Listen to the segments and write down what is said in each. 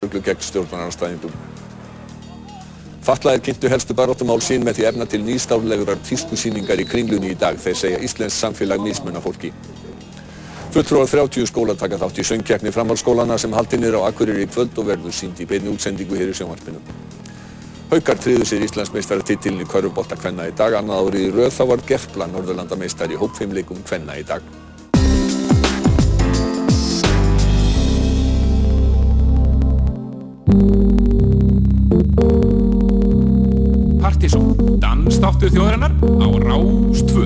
lögreglu gegn stjórnarnarstæðingum. Fatlaðir kynntu helstu baráttumál sín með því efna til nýstárlegurar tískusýningar í kringlunni í dag, þeir segja Íslensk samfélag mismunna fólki. Fulltrúar 30 skóla taka þátt í söngkeppni framhaldsskólana sem haldin er á Akureyri kvöld og verður sínd í beinni útsendingu hér í sjónvarpinu. Haukar tryðu sér Íslandsmeistara titilin í dag, annað árið í röð þá var Gerpla Norðurlandameistari í hópfimleikum kvenna í dag. Dansdáttur þjóðarinnar á Rástvö.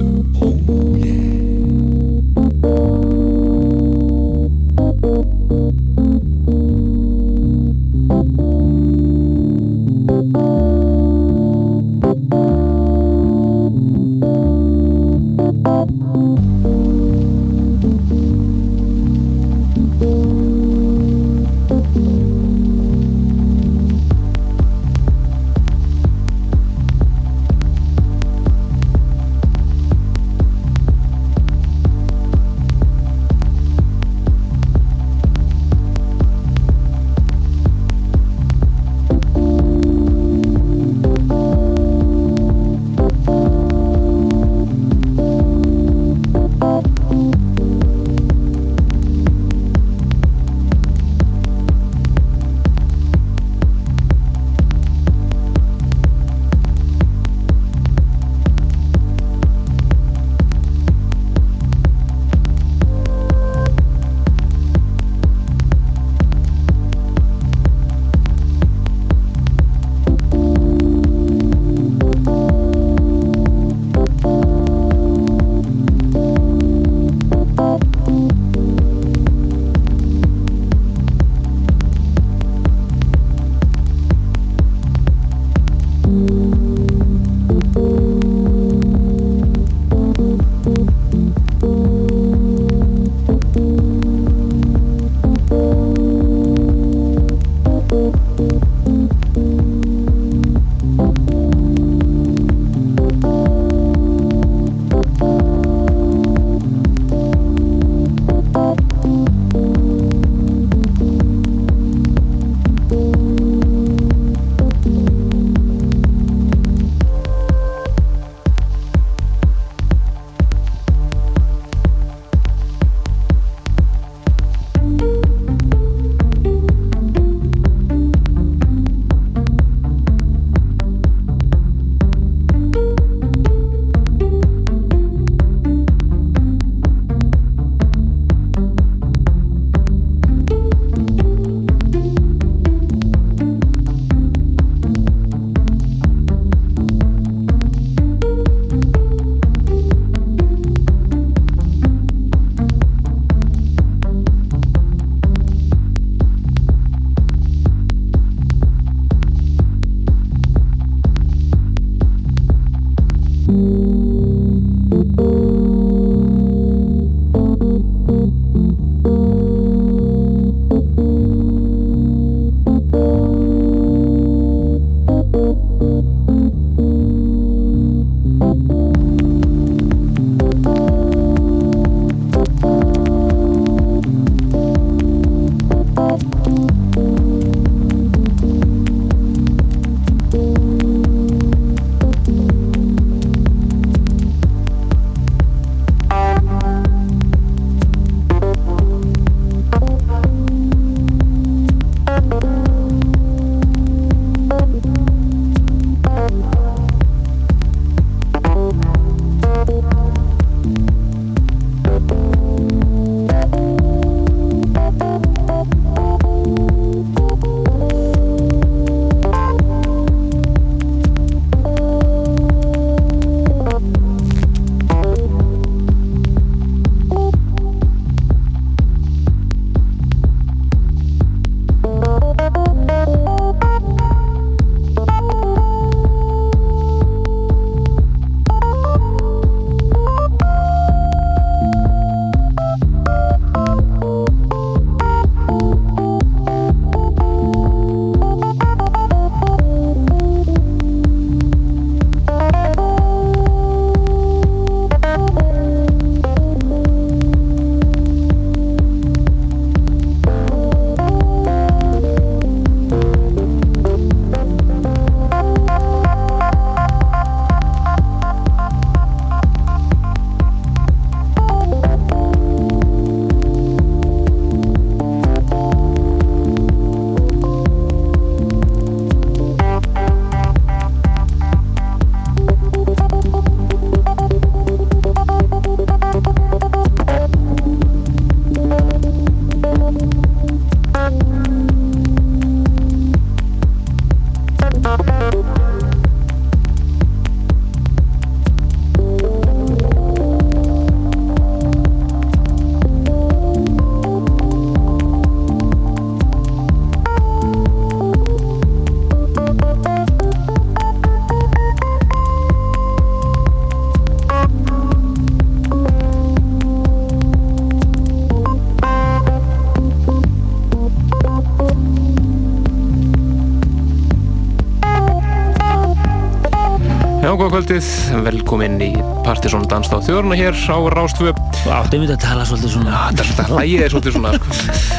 Kvöldið, velkomin í Partisón Danstáð þjórna hér á Rástvöp. Áttu einmitt að tala svolítið svona. Já, þetta er svolítið, hlægið er svolítið svona, sko.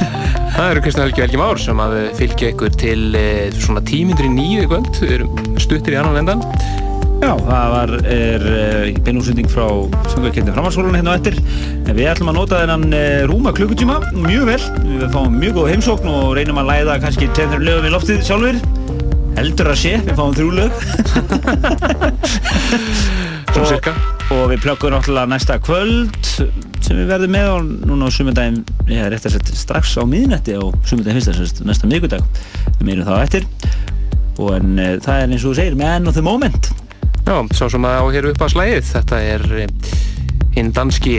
Það eru Kristján Helgi Helgi Már sem að fylgja ykkur til eh, svona tímyndur í nýju kvöld. Við erum stuttir í annan endan. Já, það var, er uh, beinúsending frá Söngarkettin framhaldsskólan hérna á eftir. En við ætlum að nota þennan rúma klukkutíma mjög vel. Við fáum mjög góð heimsókn og reynum að læða kannski 10 lögum í loftið sjálfur. Heldur að sé, við fáum þrjú lög. Svona cirka. Og við plökkum náttúrulega næsta kvöld sem við verðum með og núna á sumundaginn, ég hef rétt að setja strax á miðnætti á sumundaginn fyrsta, næsta miðgudag. Við meirum þá eftir. Og en uh, það er eins og þú segir, man of the moment. Já, sá sem að á hér upp að slæðið. Þetta er eh, hinn danski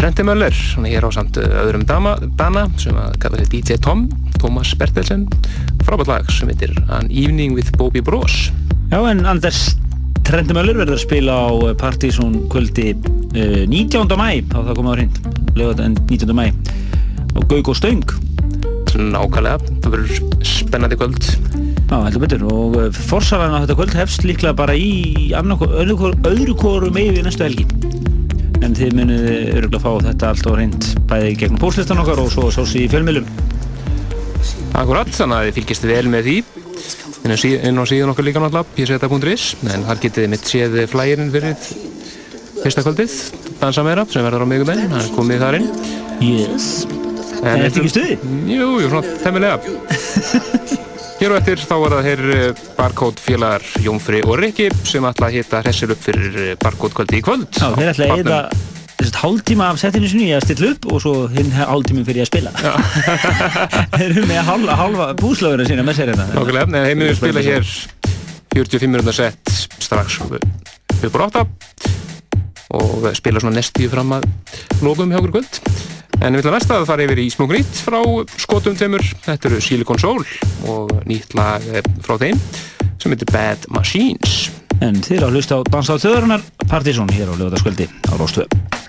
Trenti Möller, hann er hér á samt öðrum dama, dana sem að kalla sig DJ Tom, Thomas Bertelsen, frábært lag sem heitir An Evening with Bobby Bros. Já, en Anders Trenti Möller verður að spila á Partizón kvöldi uh, 19. mæ, á það komið á hreint, lögðan 19. mæ, á Gaug og Stöng. Nákvæmlega, það verður spennandi kvöld. Já, heldur betur, og uh, forsalan á þetta kvöld hefst líklega bara í öðru, kóru meði næstu helgi. En þið munið öruglega fá þetta allt á hreint bæði gegnum póslistan okkar og svo sást í fjölmjölum. Akkurat, þannig að þið fylgjast vel með því. Inn á, síðan okkar líka náttúrulega pseta.is, en þar getið þið mitt séð flægirinn fyrir fyrsta kvöldið, dansa meira, sem verður á miðguminn, það er komið þar inn. Yes. En þetta ekki stuði? Jú, jú, svona temmilega. Hér og eftir þá var það hér barcode félagar Jónfri og Rikki sem ætla að hitta hressir upp fyrir barcode kvöldi í kvöld. Já, þeir ætla að eða hálftíma af setinu sinni ég að stilla upp og svo hinn hálftíminn fyrir að spila. Þeir eru með halva, halva búslöguna sína með sér hérna. Nákvæmlega, en heiminu spila hér 45 minúta sett strax upp á 8 og spila svona nestíu fram að lókum hjá okkur kvöld. En við ætlum næst að fara yfir í smók nýtt frá skotum tveimur, þetta eru Silicon Soul og nýtt lag frá þeim sem heitir Bad Machines. En þið eru að hlusta á Dansa á þjóðarinnar Partizón hér á lögðarskvöldi á Róstöðu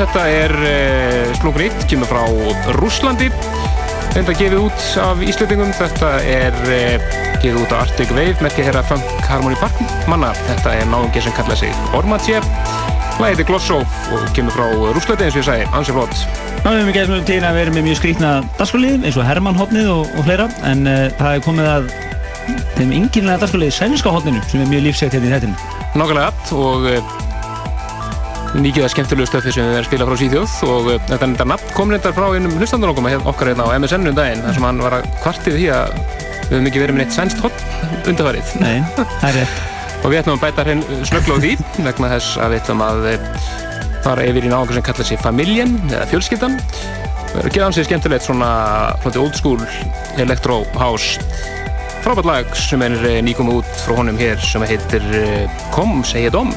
þetta er slungur nýtt, kemur frá Rúslandi þetta gefið út af Íslandingum þetta er uh, gefið út af Arctic Wave merkja hér að Funk Harmony Park. Manna, þetta er náðungi sem kalla sig Ormatje Læðið Glossov og kemur frá Rúslandi eins og ég sagði, ansið flott. Ná, við hefum eins og tíðin að vera með mjög skrítna dagsfólið eins og Herman hotnið og, og fleira en uh, það er komið að þeim ynginlega dagsfólið sænska hotninu sem er mjög lífsætt hérna í þættinu. Nákvæmlega og uh, mikið að skemmtilegu stöfi sem við erum að spila frá síðjóð og uh, þetta er þetta nafn kom reyndar frá einum hlustandunokkum okkar hérna á MSN um daginn þar sem hann var að kvartið því að við hefum ekki verið með neitt sænst hotn undarfarið. Nei, það er rétt. Og við ætlum að bæta hrein snöggla á því vegna þess að við ætlum að fara yfir í náðungar sem kallar sig familjen eða fjölskyldan. Geða ansið skemmtilegt svona old school electro house. Frábært lag sem er nýgum út frá honum hér sem heitir Kom segja dom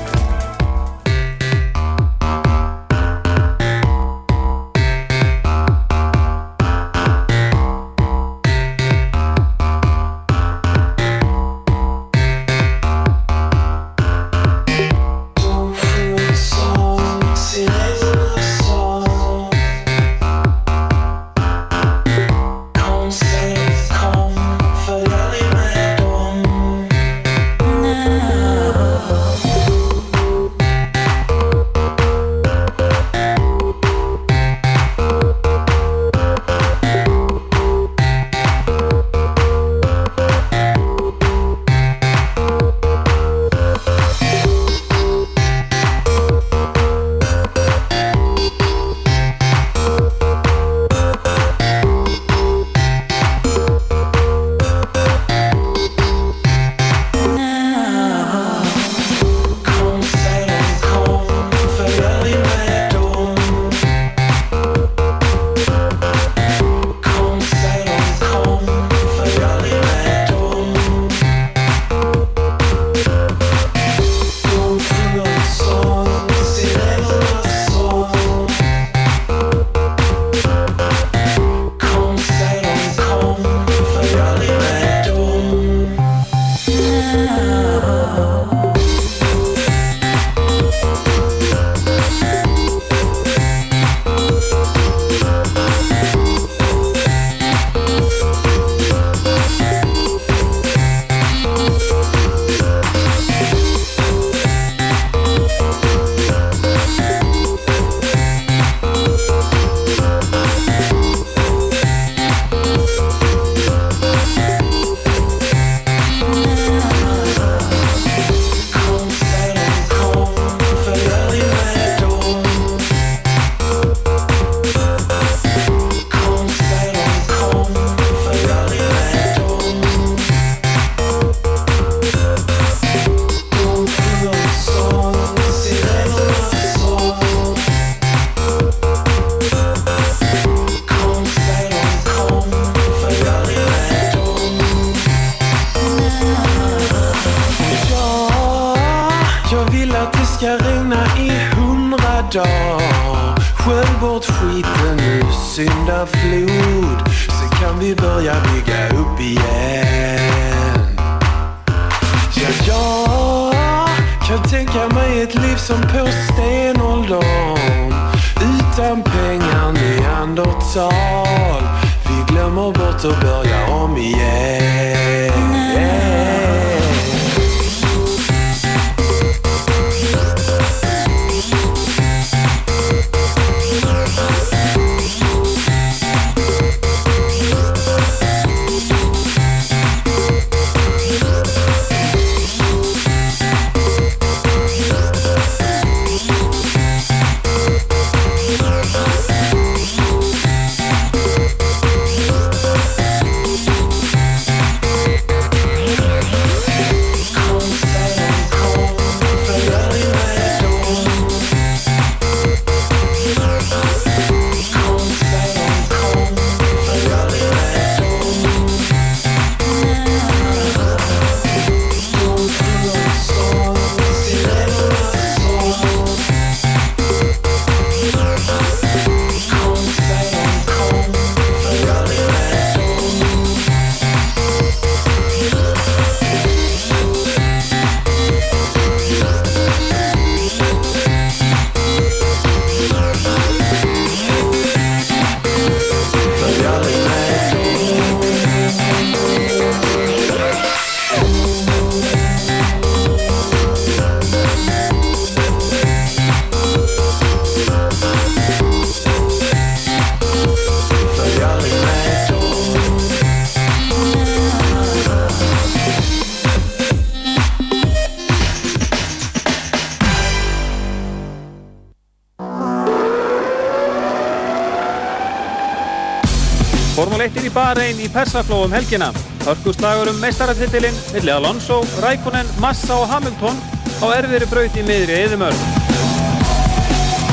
Bahrein í Persafló um helgina. Hörkuslagur um meistaratitilinn millir Alonso, Raikkonen, Massa og Hamilton á erfiðri braut í miðri eðumörn.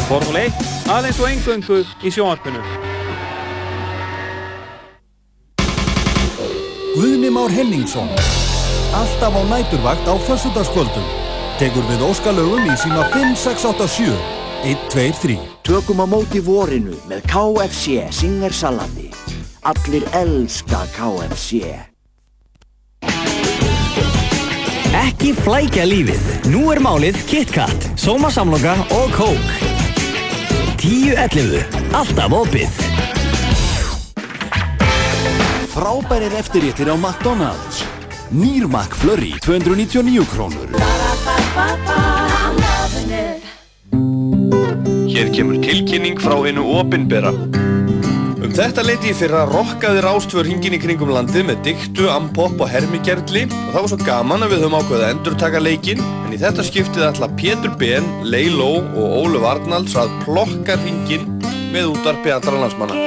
Formule 1 aðeins og engöngu í sjónarpinu. Guðni Már Henningsson Alltaf á næturvakt á fössudagskvöldum Tekur við óskalögum í síma 5, 6, 8, 7 1, 2, 3 Tökum á móti vorinu með KFC Singersalati. Allir elska KFC. Ekki flækja lífið. Nú er málið KitKat, Sómasamloka og Kók. 10.11. Alltaf opið. Frábærir eftirréttir á McDonalds Nýr McFlurry 299 krónur Hér kemur tilkynning frá einu opinbera. Um þetta leiti ég fyrir að rokkaði rástvör hingin í kringum landið með diktu, ampopp og hermigerli og það var svo gaman að við höfum ákveðið að endur taka leikinn en í þetta skiptið ætla Pétur Ben, Leiló og Óluf Arnalds að plokka hingin með útarpi allra landsmanna.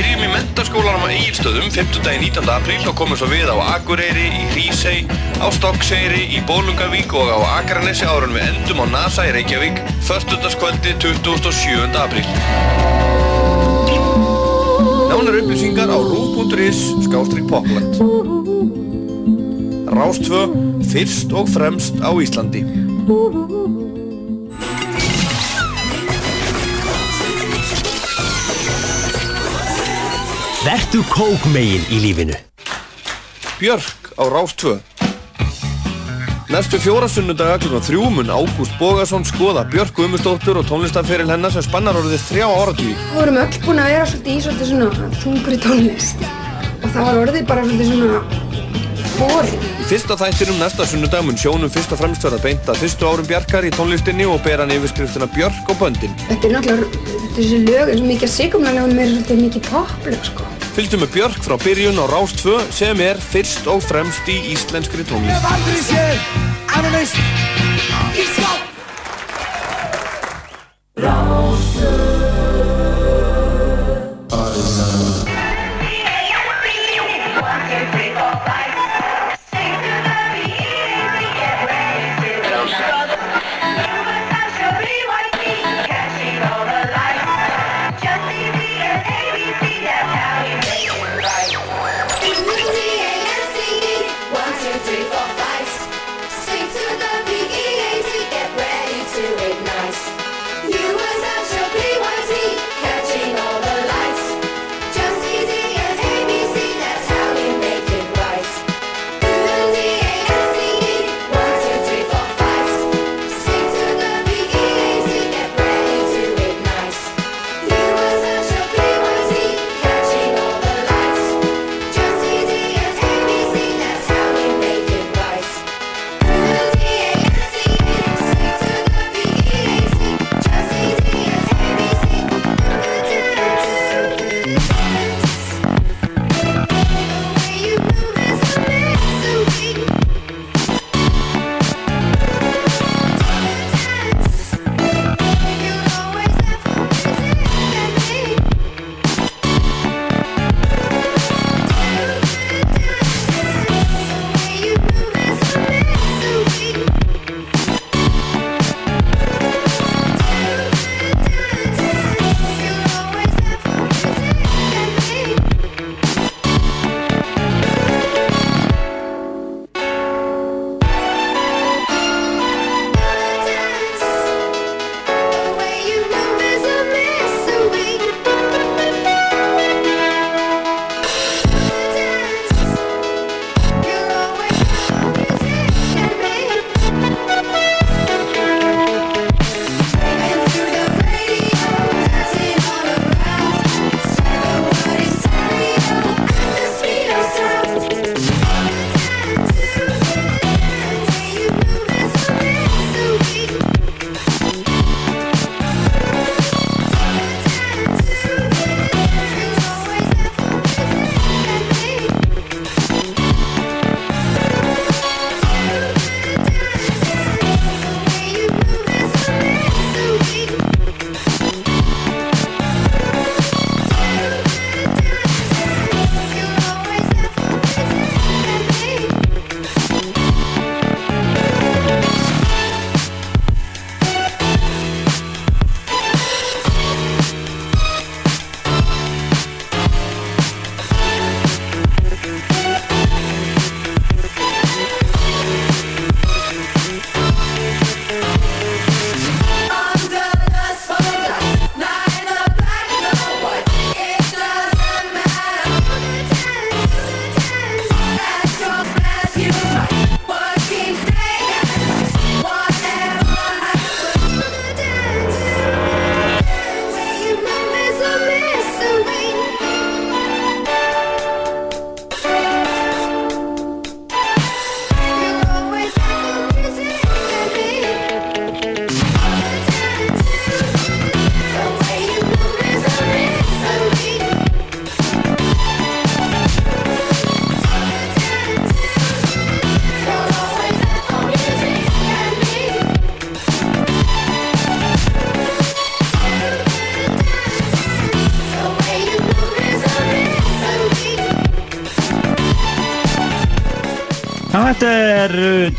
Byrjum í mentaskólanum á Egilstöðum 5. dagi 19. apríl og komum svo við á Akureyri, í Hrísey, á Stokkseyri, í Bólungavík og á Akranesi áður en við endum á NASA í Reykjavík förstudagskvöldi 27. apríl. Nánar upplýsingar á rúf.is skástrík Popland. Rástvö, fyrst og fremst á Íslandi. Vertu kókmegin í lífinu. Björk á Rástvö. Næstu fjóra sunnudaga klukkan þrjú mun Ágúst Bógason skoða Björk Guðmustóttur og tónlistarferil hennar sem spannar orðið þrjá áratví. Við vorum öll búin að vera svolítið í svolítið svona þungri tónlist og það var orðið bara svolítið svona boring. Í fyrsta þættinum næsta sunnudag mun sjónum fyrst og fremst verða beint að fyrstu árum Bjarkar í tónlistinni og bera hann yfirskriftina Björk og böndin. Þetta er náttúrulega, þessi lög, þessi mikið sigumlaglegum er svolítið mikið poplög sko. Fylgdu með Björk frá byrjun á Rás 2 sem er fyrst og fremst í íslenskri tónlist.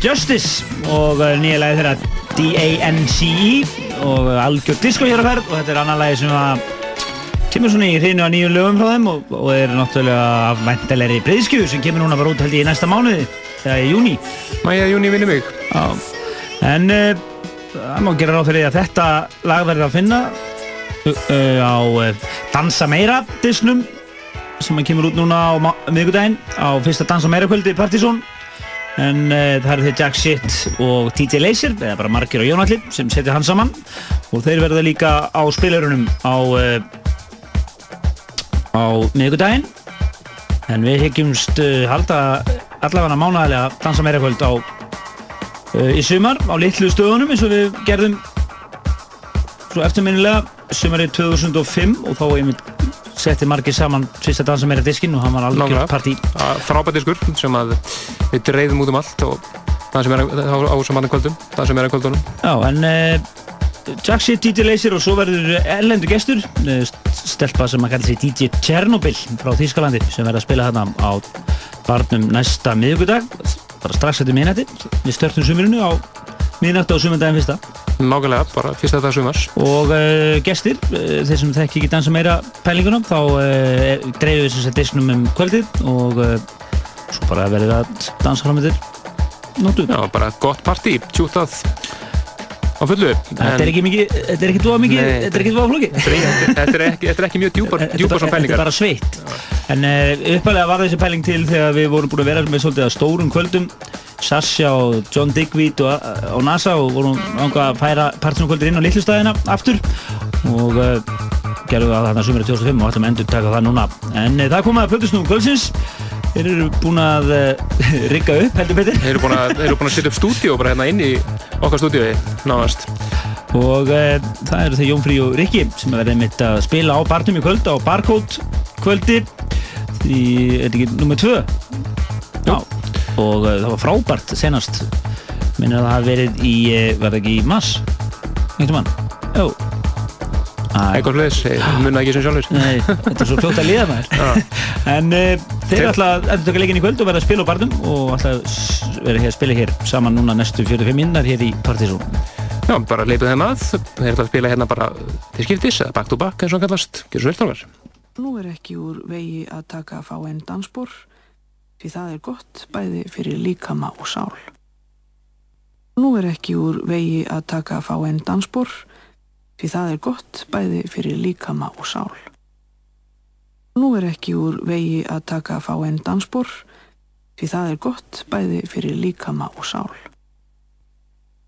Justice og uh, nýja lagi þeirra D-A-N-C-E og uh, algjör disco hér á ferð og þetta er annar lagi sem að kemur svona í hreinu að nýjum lögum frá þeim og, og er náttúrulega af mæntilegri breyðskju sem kemur núna bara út held ég í næsta mánuði eða í júni Mæja, júni mig. Já. En uh, það má gera ráð fyrir því að þetta lag verður að finna uh, á uh, Dansa Meira disnum sem kemur út núna á miðvikudaginn á fyrsta Dansa Meira kvöldi Partizón en uh, það eru þeir Jack Shit og TJ Laser eða bara Margir og Jónallir sem setja hann saman. Og þeir verða líka á spilurunum á uh, á miðvikudaginn. En við hyggjumst uh, halda allavega mánægilega Dansa Meira kvöld á í sumar á litlu stöðunum eins og við gerðum svo eftirminnilega. Sumarið 2005 og þá einmitt setti margir saman fyrsta dansa meira diskinn og hann var Nákvæmlega. partí. Frábært diskur sem að við dreifum út um allt og það sem er á, á saman kvöldum það sem er á kvöldunum. Já, en uh, Jack Shit, DJ Laser og svo verður erlendur gestur uh, stelpa sem að kalla sig DJ Chernobyl frá Þýskalandi sem verður að spila þarna á barnum næsta miðugudag bara strax eftir miðnætti. Við störtum sumirinu á miðnætti á sumundaginn fyrsta. Nákvæmlega, bara fyrsta þetta sumars. Og uh, gestir, uh, þeir sem þekki ekki dansa meira pælingunum, þá uh, dreifum við þess að disknum um kvöldið og svo bara verður að dansa fram með þér nótu. Já, bara gott partí, tjútað á fullu. Þetta er ekki mikið, þetta er ekki dvoða mikið, þetta er ekki dvoða flókið. Þetta er, ekki, mjög djúpar, svona pælingar. Þetta er bara sveitt. En uh, uppalega var þessi pæling til þegar við vorum búin að vera með svolítið að stórum kvöldum. Sasha og John Digweed og, og NASA og vorum ánga að færa partinu kvöldir inn á litlustæðina aftur. Og uh, gerðum við að þarna sumri 2005 og ætlum að endur taka það núna. En uh, það komaði að plötusnúum kvöldsins þeir eru búin að uh, rigga upp heldur betur. Þeir eru búin að, að setja upp stúdíu bara hérna inn í okkar stúdíu nánast. Og uh, það eru þeir Jón Frí og Rikki sem verður einmitt að spila á barnum í kvöld á Barcode kvöldi. Í, er þetta ekki nummer 2? Já. Og uh, það var frábært senast minnir að það verið í, var það ekki í mass? Einhvern mann? Jó Eitthvað hlutis, munna ekki sem sjálfur Nei, þetta er svo fljótt að liða maður. En uh, þeir ætla að endur taka leikin í kvöld og verða að spila á barnum og ætla að s- vera hér að spila hér saman núna næstu 45 minnar hér í Partizón. Já, bara leipið þeim að. Þeir ætla að spila hérna bara til skiptis eða back to back eins og kallast. Gjör svo vel þarfar Nú er ekki úr vegi að taka að fá einn dansbor því það er gott bæði fyrir líkama og sál. Nú er ekki úr vegi að taka að fá einn dansbor því það er gott bæði fyrir líkama og sál. Nú er ekki úr vegi að taka að fá einn dansbor því það er gott bæði fyrir líkama og sál.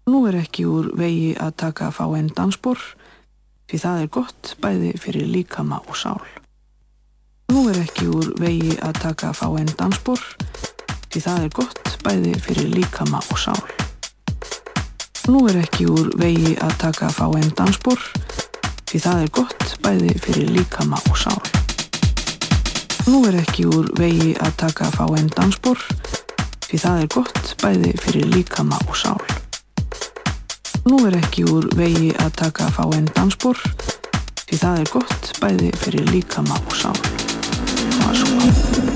Nú er ekki úr vegi að taka að fá einn dansbor því það er gott bæði fyrir líkama og sál. Nú er ekki úr vegi að taka að fá einn dansbor því það er gott bæði fyrir líkama og sál. Nú er ekki úr vegi að taka að fá einn dansbor því það er gott bæði fyrir líkama og sál. Nú er ekki úr vegi að taka að fá einn dansbor því það er gott bæði fyrir líkama og sál. Nú er ekki úr vegi að taka að fá einn dansbor því það er gott bæði fyrir líkama og sál. Það var svo.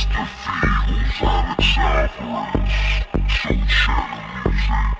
Mr. Feels out its South Ranch, so channel music.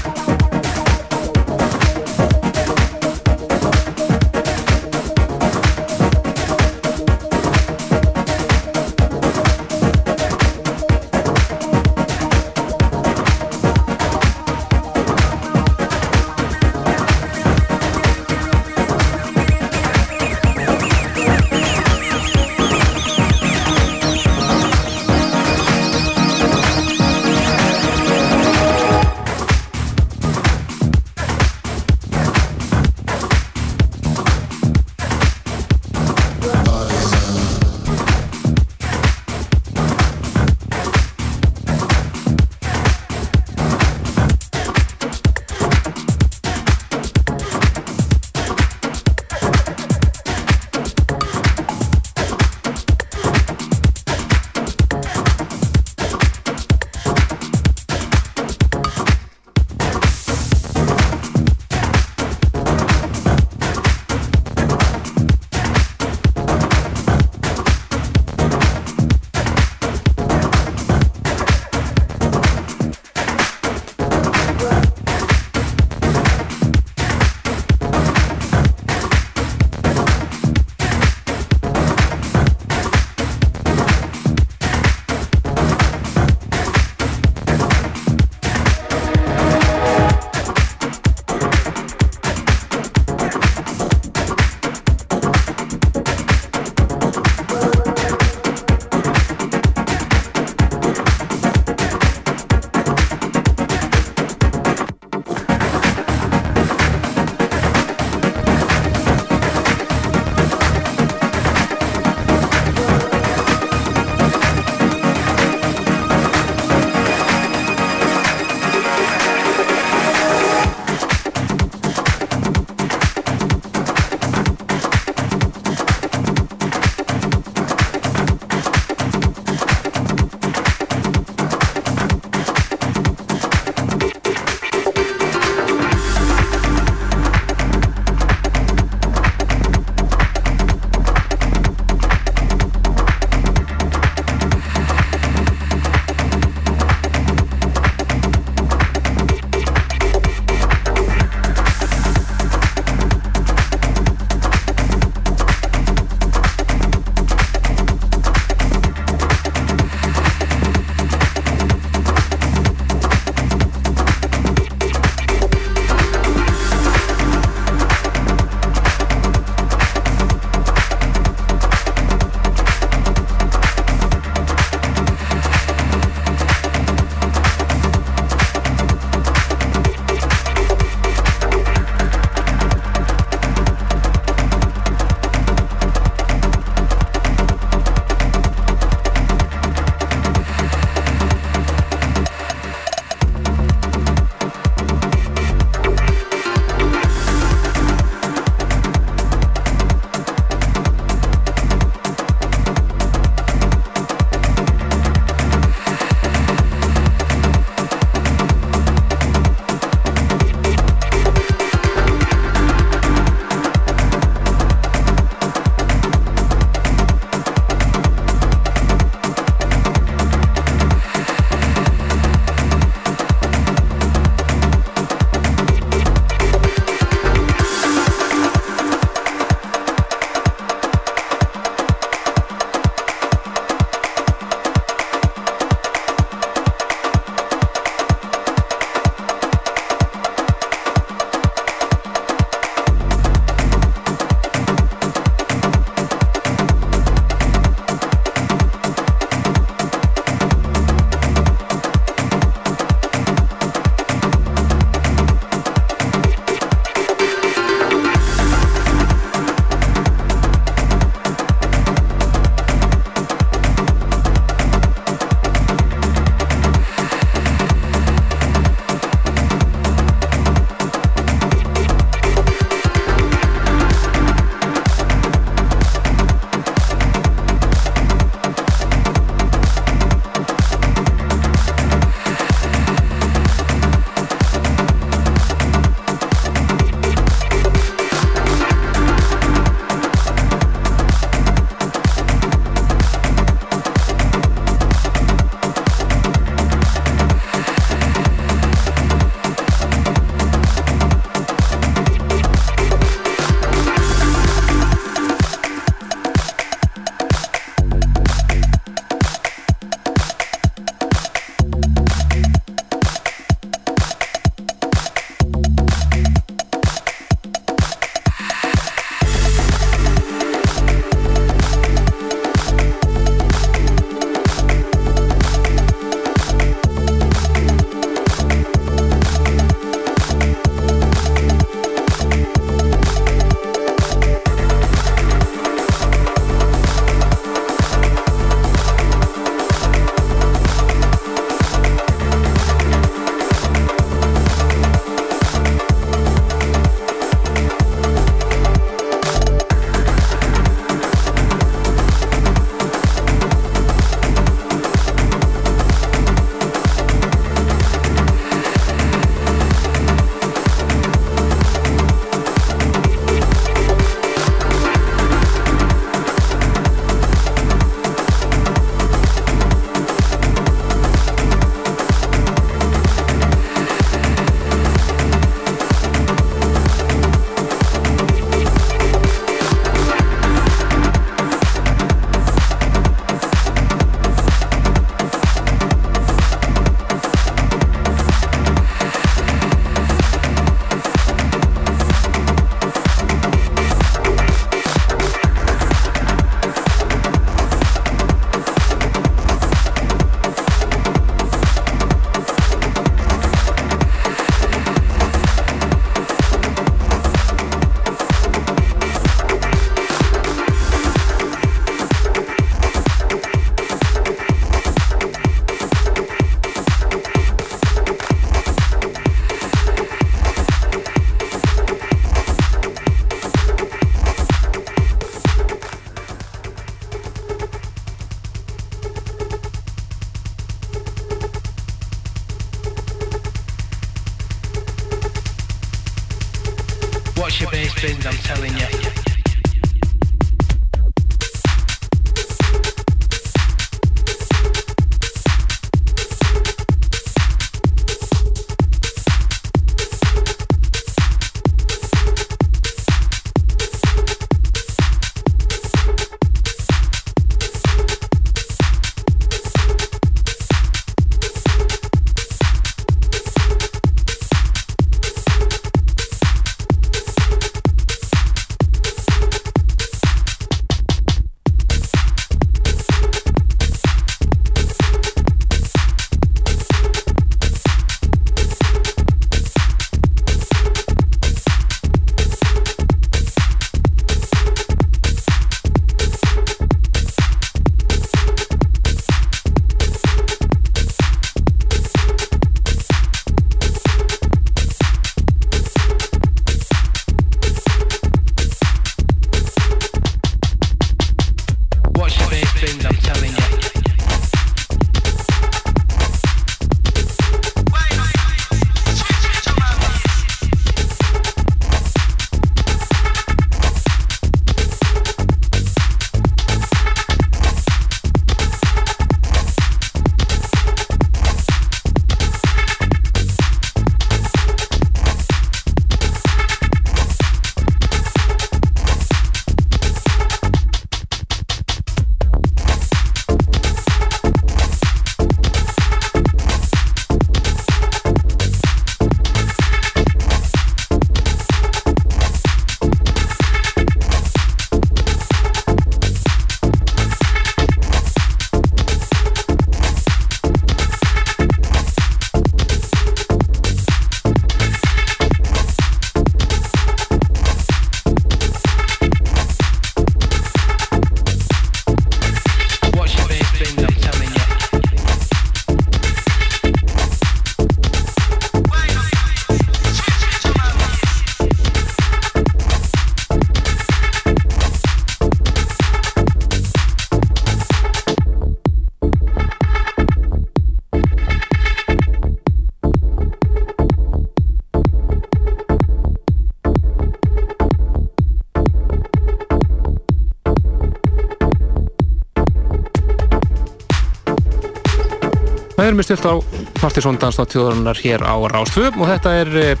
Það erum við stilt á Partiðsson Dansnáttjóðurinnar hér á Rástvö og þetta er eh,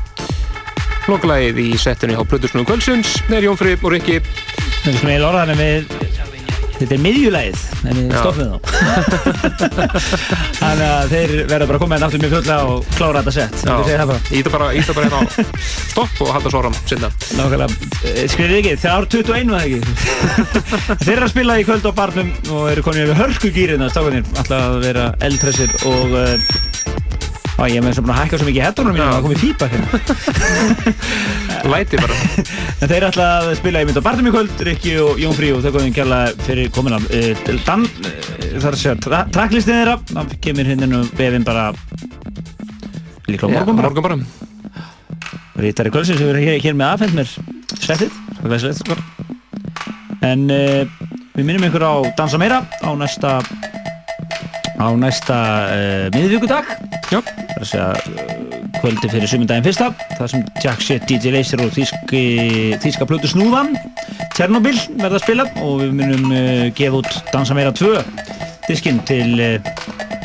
lokalægið í settinu á Plutusnum Kvöldsins. Með Jón Frið og Rikki. Það er svona eiginlega orðan við Þetta er miðjulægið, en við stoppum þá. Þannig að þeir verða bara að koma hérna aftur mjög fulla og klára þetta sett íta bara hérna á stopp og halda svo fram sinna Nákvæmlega, skrifir ekki, það ár 21 var ekki? Þeir að spila í kvöld á barnum og eru konið yfir hörku gýrina stákanir Alltaf að vera eldhressir og á, ég er með þess að búin að hækka svo mikið hettunum mínum að komið fýpa hérna. Læti bara. Þeir ætla að spila í mynd á barnum í kvöld Rikki og Jón Frí og þau komið kjærlega fyrir komina uh, Dan, er að segja, tra tracklistin þeirra það kemur hinn inn og befinn bara líka á morgun bara Rítari Kvölsins hefur hér, hér með aðfend mér er sko. En uh, við minnum ykkur á Dansa Meira á næsta á næsta uh, miðvíkudag Já. Það er að uh, kvöldi fyrir sumundaginn fyrsta það sem Jack Shit, DJ Laser og þíski, þíska plötu Snúðan Tjernobyl verða að spila og við minnum gefa út Dansa Meira 2 diskinn til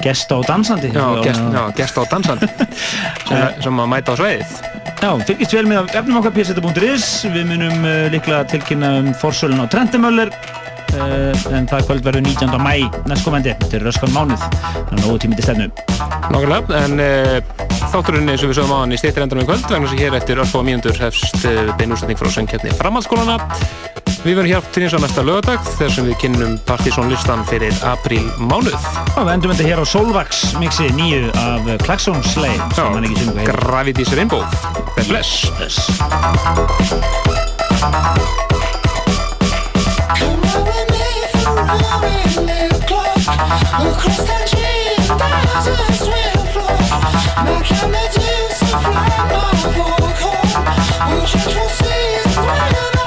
gesta og dansandi. Já, gest, já, gest á dansandi. Sem, sem að mæta á sveiðið Já, fylgist vel með efnum okkar pseta.is Við munum uh, líklega tilkynna um forsölun á Trendemöller uh, en það kvöld verður 19. mæ næstkomandi, er röskan mánuð. Þannig að nógu tími til stefnu. Nákvæmlega, en uh, þátturinn eins og við sögum á hann í stýttir endanum í kvöld vegna að hér eftir örfá mínútur hefst beinústætning frá söngkeppni framhaldsskólana Við verðum hér aftur eins og næsta lögadag þar sem við kynnum Partizón listan fyrir apríl mánuð. Já, við endum þetta hér á Solvax mixi nýju af Klaxon Slay sem hann ekki sungu heitir Gravity's Rainbow. Bless. Bless. Thank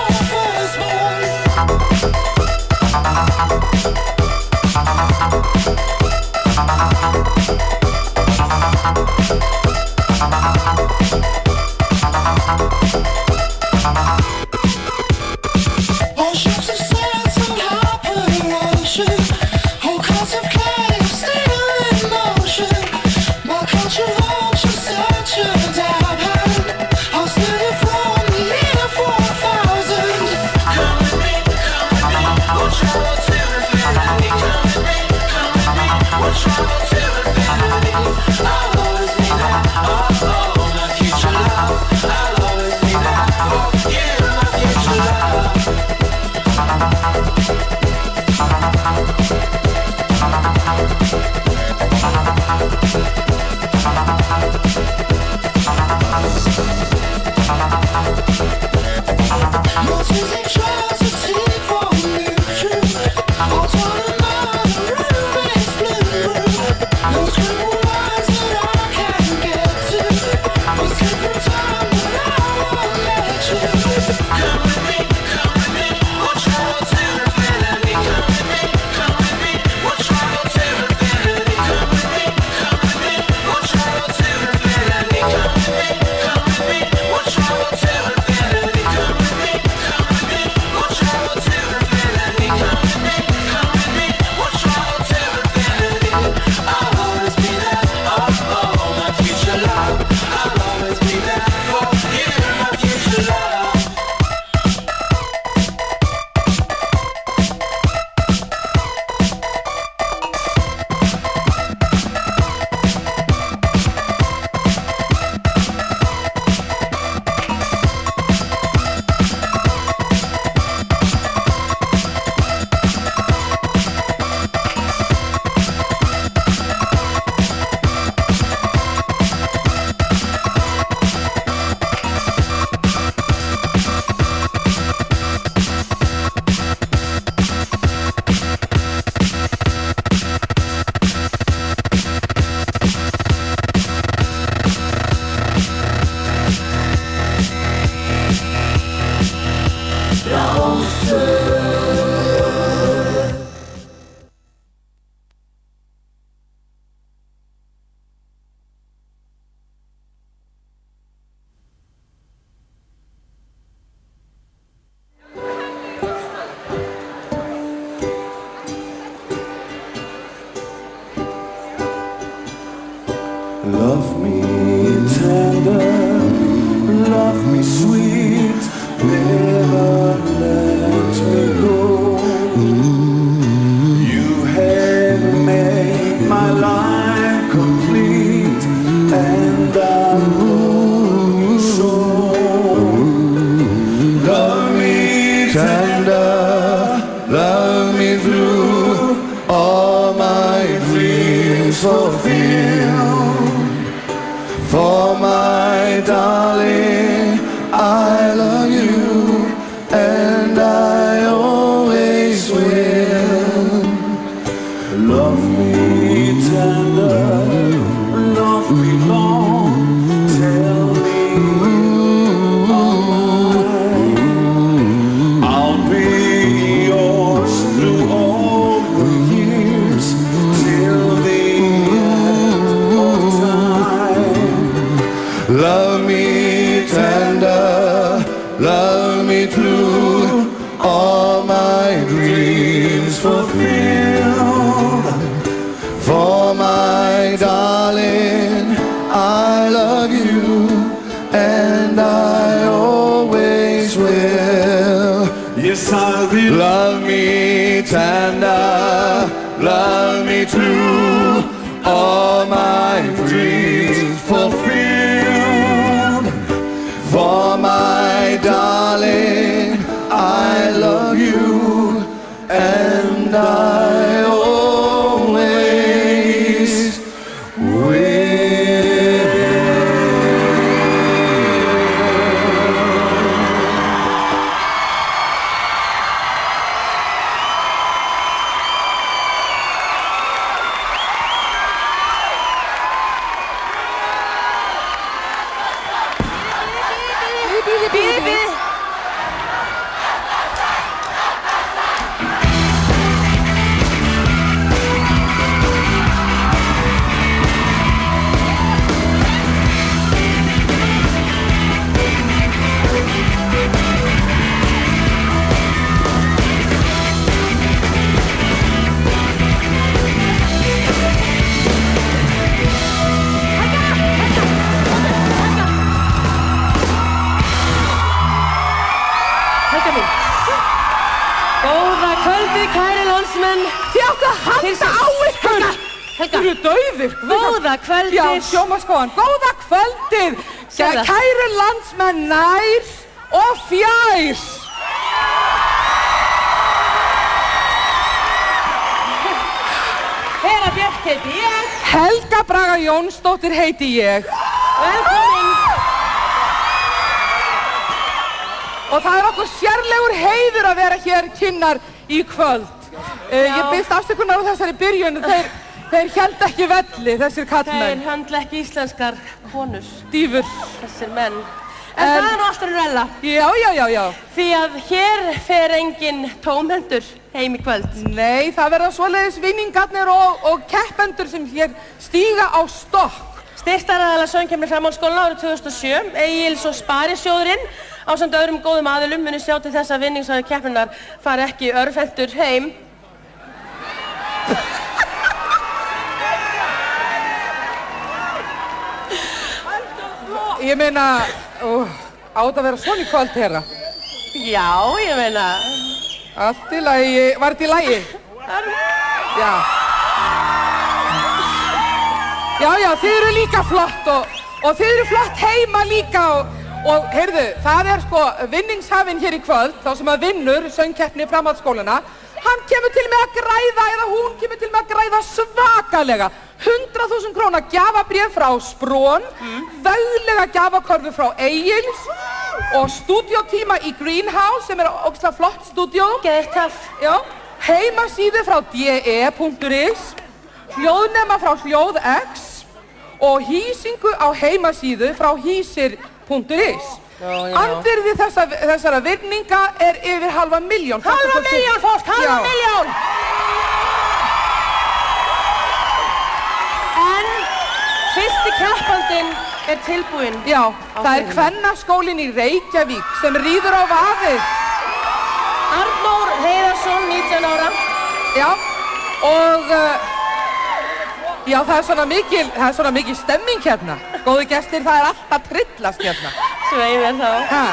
and I always will. Yes, I will. Love me tender, love aftur. Góða kvöldið. Já, sjómaskóan. Góða kvöldið. Kæru landsmenn nær og fjær. Hera Björk heiti ég. Helga Braga Jónsdóttir heiti ég. Velkomin. Og það er okkur sérlegur heiður að vera hér kynnar í kvöld. Uh, ég byrst afsökunar á þessari byrjun. Þeir þeir held ekki velli, þessir Þeir kallmenn. höndla ekki íslenskar konur. Dýfur. Þessir menn. En, það er nú alltaf rella. Já, já, já, já. Því að hér fer engin tómhendur heim í kvöld. Nei, það verða svoleiðis vinningarnir og, og keppendur sem hér stíga á stokk. Styrstaraðala söngkemni framhaldsskóla árið 2007, Egils og Sparisjóðurinn á samt öðrum góðum aðilum muni sjá til þess að vinningshæðu keppninar fari ekki örfendur heim. Ég meina, uh, átt að vera svona í kvöld, herra. Já, ég meina. Allt í lagi, var þetta í lagi? Já. Já, já, þið eru líka flott og, og þið eru flott heima líka og, og heyrðu, það er sko vinningshafinn hér í kvöld, þá sem að vinnur söngkeppni framhaldsskólana, hann kemur til með að græða eða hún kemur til með að græða svakalega 100.000 króna gjafabrið frá Sprón, veglega gjafakorfu frá Egils og stúdíotíma í Greenhouse sem er ógslag flott stúdíó. Geðtöff. Já, heimasíðu frá de.is, hljóðnema frá hljóðx og hýsingu á heimasíðu frá hýsir.is. Andvirði þessa, þessara virninga er yfir halva miljón. Halva milljón, fólk, halva Já. Fyrsti keppandinn er tilbúinn. Já, á það er. Kvennaskólinn í Reykjavík sem rýður á vaðið. Arnór Heiðarsson, 19 ára. Já, og uh, já, það er svona mikil, það er svona mikil stemming hérna. Góði gestir, það er alltaf trillast hérna. Svei mér þá. Ha.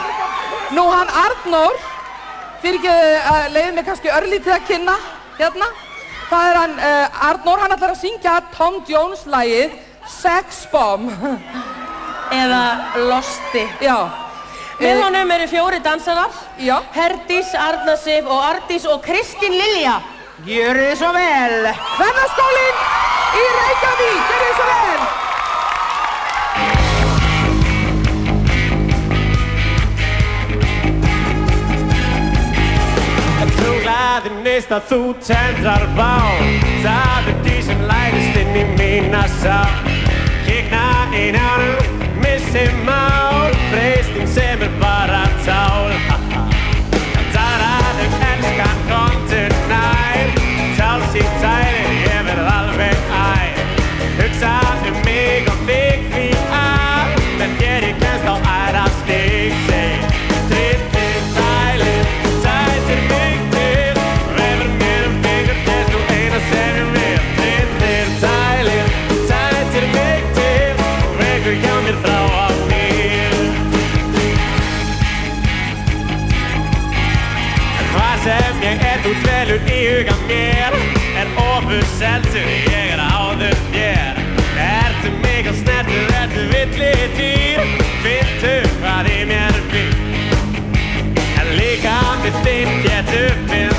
Nú hann Arnór, fyrir ekki að leiði mig kannski örlítið að kynna hérna. Það er hann, uh, Arnór, hann ætlar að syngja Tom Jones lagið Sex Bomb. Eða Losti. Já. Með Eh, honum eru fjóri dansarar. Já. Herdís, Arna Sif og Ardís og Kristín Lilja. Gjörðu þið svo vel. Kvennaskólinn í Reykjavík, gjörðu þið svo vel. Þú glæðir neist að þú tendrar bá Það er því sem læðist inn í mína sá in out, missing out, presting sempre para out. Dvelur í huga mér. Er ofur seldur, ég er áður þér Ertu mig að snertur, ertu villi dýr Fintu hvað í mér býr. En líka með þitt getur við